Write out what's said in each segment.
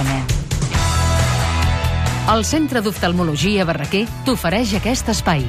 Anem. El Centre d'Oftalmologia Barraquer t'ofereix aquest espai.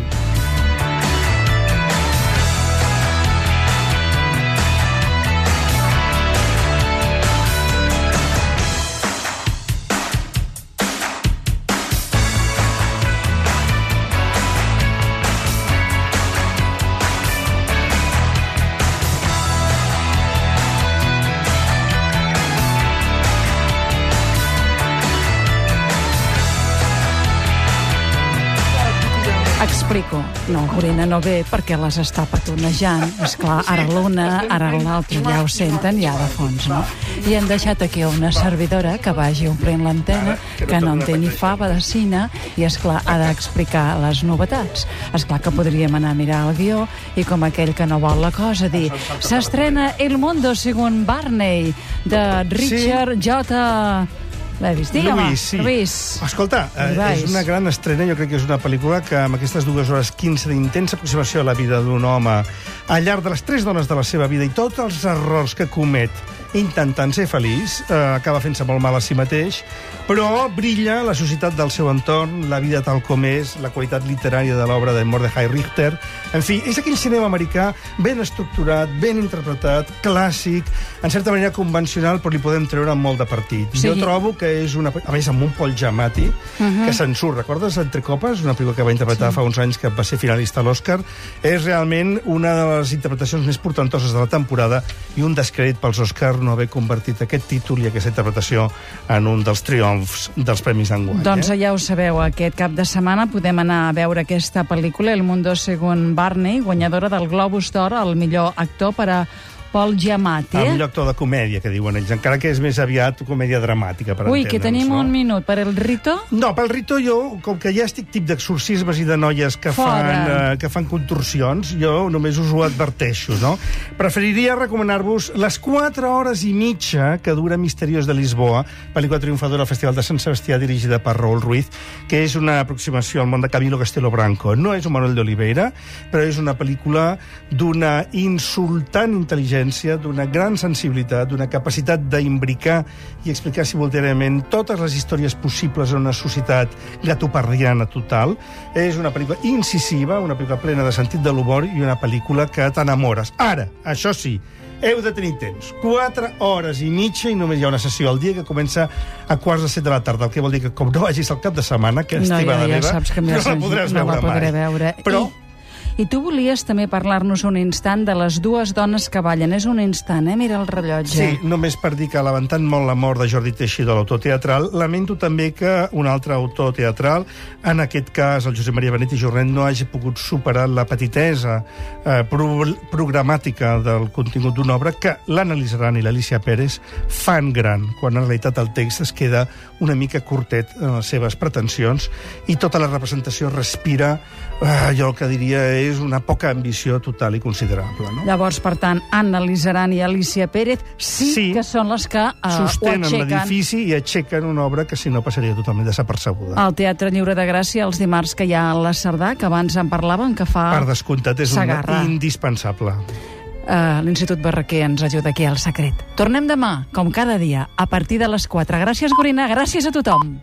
Explico. No, Gorina no ve perquè les està petonejant. És clar, ara l'una, ara l'altra, ja ho senten, ja de fons, no? I hem deixat aquí una servidora que vagi omplint l'antena, que no en té ni fava de cine, i és clar, ha d'explicar les novetats. És clar que podríem anar a mirar el guió i com aquell que no vol la cosa, dir s'estrena El Mundo según Barney, de Richard J. L'he vist, digue'm. Luis, sí. Luis. Escolta, eh, Luis. és una gran estrena, jo crec que és una pel·lícula que amb aquestes dues hores 15 d'intensa aproximació a la vida d'un home al llarg de les tres dones de la seva vida i tots els errors que comet intentant ser feliç, eh, acaba fent-se molt mal a si mateix, però brilla la societat del seu entorn, la vida tal com és, la qualitat literària de l'obra de Mordecai Richter. En fi, és aquell cinema americà ben estructurat, ben interpretat, clàssic, en certa manera convencional, però li podem treure molt de partit. Sí. Jo trobo que és una... A més, amb un Paul Giamatti, uh -huh. que se'n surt. Recordes Entre Copes? Una pel·lícula que va interpretar sí. fa uns anys, que va ser finalista a l'Oscar. És realment una de les interpretacions més portantoses de la temporada i un descrèdit pels Oscars no haver convertit aquest títol i aquesta interpretació en un dels triomfs dels Premis d'enguany. Doncs eh? ja ho sabeu, aquest cap de setmana podem anar a veure aquesta pel·lícula, El Mundo según Barney, guanyadora del Globus d'Or al millor actor per a Paul Giamatti. El Eh? millor actor de comèdia, que diuen ells, encara que és més aviat comèdia dramàtica, per Ui, que tenim no? un minut per el Rito. No, pel Rito jo, com que ja estic tip d'exorcismes i de noies que Fora. fan, eh, que fan contorsions, jo només us ho adverteixo, no? Preferiria recomanar-vos les 4 hores i mitja que dura Misteriós de Lisboa, pel·lícula triomfadora al Festival de Sant Sebastià dirigida per Raúl Ruiz, que és una aproximació al món de Camilo Castelo Branco. No és un Manuel de Oliveira, però és una pel·lícula d'una insultant intel·ligència, d'una gran sensibilitat, d'una capacitat d'imbricar i explicar simultàniament totes les històries possibles en una societat gatopardiana total. És una pel·lícula incisiva, una pel·lícula plena de sentit de l'humor i una pel·lícula que t'enamores. Ara, això sí, heu de tenir temps. 4 hores i mitja i només hi ha una sessió al dia que comença a quarts de set de la tarda, el que vol dir que com no vagis al cap de setmana, que No, ja, ja meva, saps que no la podràs no veure la podré mai. veure. Però I, I tu volies també parlar-nos un instant de les dues dones que ballen. És un instant, eh? Mira el rellotge. Sí, només per dir que lamentant molt la mort de Jordi Teixidor, l'autor teatral, lamento també que un altre autor teatral, en aquest cas el Josep Maria Benet i Jornet, no hagi pogut superar la petitesa eh, pro programàtica del contingut d'una obra que l'Anna Lizaran i l'Alicia Pérez fan gran, quan en realitat el text es queda una mica curtet en les seves pretensions i tota la representació respira eh, el que diria és una poca ambició total i considerable. No? Llavors, per tant, Anna Lizaran i Alicia Pérez sí, Sí. que són les que uh, ho sostenen l'edifici i aixequen una obra que si no passaria totalment desapercebuda. Al Teatre Lliure de Gràcia, els dimarts que hi ha a la Cerdà, que abans en parlaven, que fa... Per descomptat, és Sagarra. un indispensable. Uh, L'Institut Barraquer ens ajuda aquí al secret. Tornem demà, com cada dia, a partir de les 4. Gràcies, Gorina, gràcies a tothom.